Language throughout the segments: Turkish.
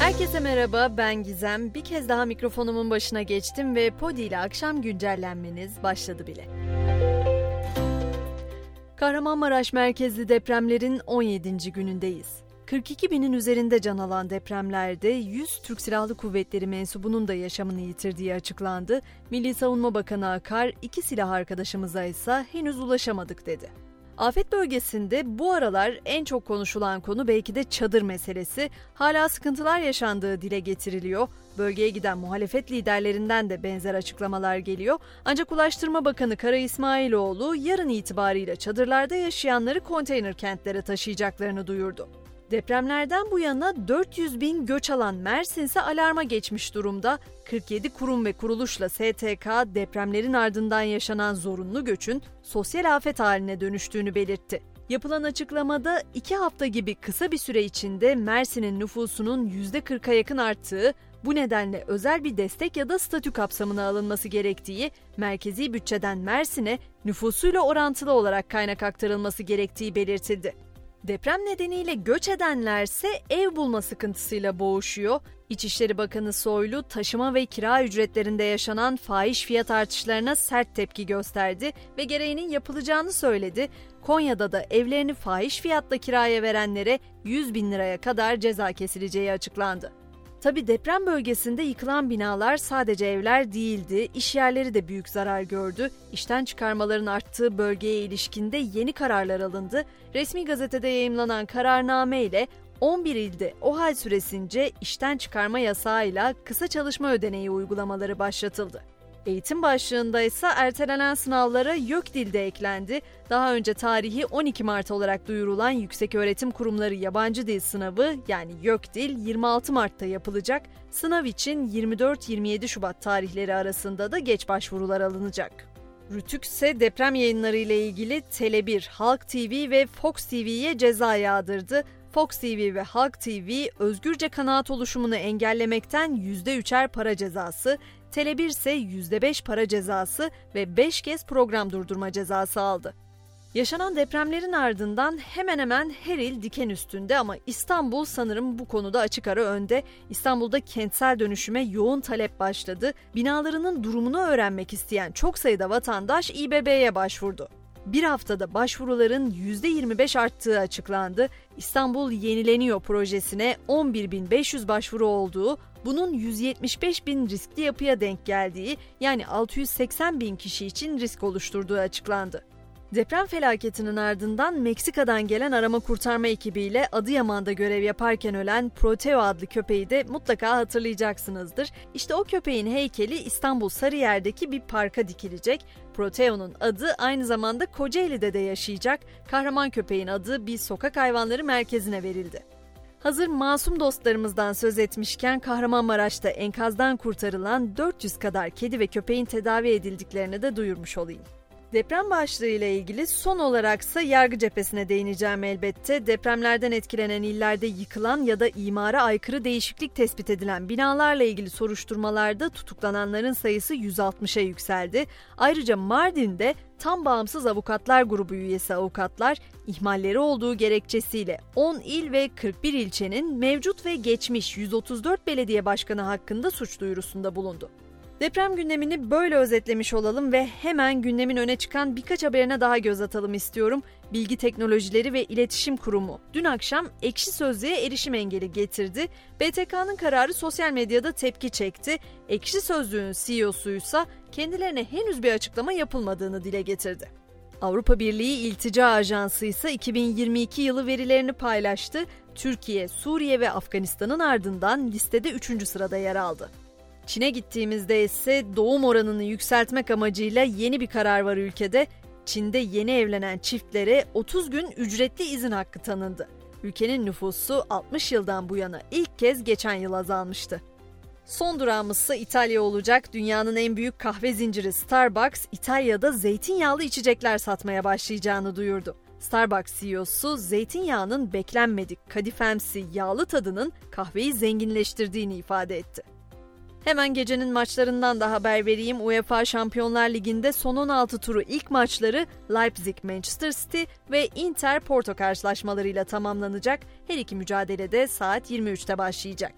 Herkese merhaba, ben Gizem. Bir kez daha mikrofonumun başına geçtim ve Podi ile akşam güncellenmeniz başladı bile. Kahramanmaraş merkezli depremlerin 17. günündeyiz. 42 binin üzerinde can alan depremlerde 100 Türk Silahlı Kuvvetleri mensubunun da yaşamını yitirdiği açıklandı. Milli Savunma Bakanı Akar, iki silah arkadaşımıza ise henüz ulaşamadık dedi. Afet bölgesinde bu aralar en çok konuşulan konu belki de çadır meselesi. Hala sıkıntılar yaşandığı dile getiriliyor. Bölgeye giden muhalefet liderlerinden de benzer açıklamalar geliyor. Ancak Ulaştırma Bakanı Kara İsmailoğlu yarın itibarıyla çadırlarda yaşayanları konteyner kentlere taşıyacaklarını duyurdu. Depremlerden bu yana 400 bin göç alan Mersin ise alarma geçmiş durumda. 47 kurum ve kuruluşla STK depremlerin ardından yaşanan zorunlu göçün sosyal afet haline dönüştüğünü belirtti. Yapılan açıklamada iki hafta gibi kısa bir süre içinde Mersin'in nüfusunun %40'a yakın arttığı, bu nedenle özel bir destek ya da statü kapsamına alınması gerektiği, merkezi bütçeden Mersin'e nüfusuyla orantılı olarak kaynak aktarılması gerektiği belirtildi. Deprem nedeniyle göç edenlerse ev bulma sıkıntısıyla boğuşuyor. İçişleri Bakanı Soylu taşıma ve kira ücretlerinde yaşanan fahiş fiyat artışlarına sert tepki gösterdi ve gereğinin yapılacağını söyledi. Konya'da da evlerini fahiş fiyatla kiraya verenlere 100 bin liraya kadar ceza kesileceği açıklandı. Tabi deprem bölgesinde yıkılan binalar sadece evler değildi, iş yerleri de büyük zarar gördü. İşten çıkarmaların arttığı bölgeye ilişkinde yeni kararlar alındı. Resmi gazetede yayımlanan kararname ile 11 ilde o hal süresince işten çıkarma yasağıyla kısa çalışma ödeneği uygulamaları başlatıldı. Eğitim başlığında ise ertelenen sınavlara YÖK dilde eklendi. Daha önce tarihi 12 Mart olarak duyurulan Yükseköğretim Kurumları Yabancı Dil Sınavı yani YÖK Dil 26 Mart'ta yapılacak. Sınav için 24-27 Şubat tarihleri arasında da geç başvurular alınacak. Rütük ise deprem yayınları ile ilgili Tele1, Halk TV ve Fox TV'ye ceza yağdırdı. Fox TV ve Halk TV özgürce kanaat oluşumunu engellemekten %3'er para cezası, Tele1 ise %5 para cezası ve 5 kez program durdurma cezası aldı. Yaşanan depremlerin ardından hemen hemen her il diken üstünde ama İstanbul sanırım bu konuda açık ara önde. İstanbul'da kentsel dönüşüme yoğun talep başladı. Binalarının durumunu öğrenmek isteyen çok sayıda vatandaş İBB'ye başvurdu. Bir haftada başvuruların %25 arttığı açıklandı. İstanbul Yenileniyor projesine 11.500 başvuru olduğu, bunun 175 bin riskli yapıya denk geldiği yani 680 bin kişi için risk oluşturduğu açıklandı. Deprem felaketinin ardından Meksika'dan gelen arama kurtarma ekibiyle Adıyaman'da görev yaparken ölen Proteo adlı köpeği de mutlaka hatırlayacaksınızdır. İşte o köpeğin heykeli İstanbul Sarıyer'deki bir parka dikilecek. Proteo'nun adı aynı zamanda Kocaeli'de de yaşayacak. Kahraman köpeğin adı bir sokak hayvanları merkezine verildi. Hazır masum dostlarımızdan söz etmişken Kahramanmaraş'ta enkazdan kurtarılan 400 kadar kedi ve köpeğin tedavi edildiklerini de duyurmuş olayım. Deprem başlığı ile ilgili son olaraksa yargı cephesine değineceğim elbette. Depremlerden etkilenen illerde yıkılan ya da imara aykırı değişiklik tespit edilen binalarla ilgili soruşturmalarda tutuklananların sayısı 160'a yükseldi. Ayrıca Mardin'de tam bağımsız avukatlar grubu üyesi avukatlar ihmalleri olduğu gerekçesiyle 10 il ve 41 ilçenin mevcut ve geçmiş 134 belediye başkanı hakkında suç duyurusunda bulundu. Deprem gündemini böyle özetlemiş olalım ve hemen gündemin öne çıkan birkaç haberine daha göz atalım istiyorum. Bilgi Teknolojileri ve İletişim Kurumu dün akşam ekşi sözlüğe erişim engeli getirdi. BTK'nın kararı sosyal medyada tepki çekti. Ekşi sözlüğün CEO'su ise kendilerine henüz bir açıklama yapılmadığını dile getirdi. Avrupa Birliği İltica Ajansı ise 2022 yılı verilerini paylaştı. Türkiye, Suriye ve Afganistan'ın ardından listede 3. sırada yer aldı. Çin'e gittiğimizde ise doğum oranını yükseltmek amacıyla yeni bir karar var ülkede. Çin'de yeni evlenen çiftlere 30 gün ücretli izin hakkı tanındı. Ülkenin nüfusu 60 yıldan bu yana ilk kez geçen yıl azalmıştı. Son durağımız ise İtalya olacak. Dünyanın en büyük kahve zinciri Starbucks, İtalya'da zeytinyağlı içecekler satmaya başlayacağını duyurdu. Starbucks CEO'su zeytinyağının beklenmedik kadifemsi yağlı tadının kahveyi zenginleştirdiğini ifade etti. Hemen gecenin maçlarından da haber vereyim. UEFA Şampiyonlar Ligi'nde son 16 turu ilk maçları Leipzig, Manchester City ve Inter Porto karşılaşmalarıyla tamamlanacak. Her iki mücadelede saat 23'te başlayacak.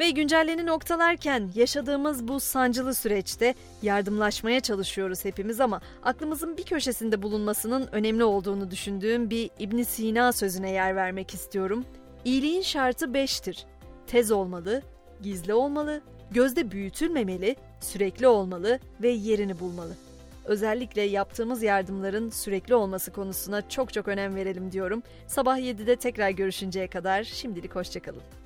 Ve güncelleni noktalarken yaşadığımız bu sancılı süreçte yardımlaşmaya çalışıyoruz hepimiz ama aklımızın bir köşesinde bulunmasının önemli olduğunu düşündüğüm bir İbn Sina sözüne yer vermek istiyorum. İyiliğin şartı beştir. Tez olmalı, gizli olmalı, gözde büyütülmemeli, sürekli olmalı ve yerini bulmalı. Özellikle yaptığımız yardımların sürekli olması konusuna çok çok önem verelim diyorum. Sabah 7'de tekrar görüşünceye kadar şimdilik hoşçakalın.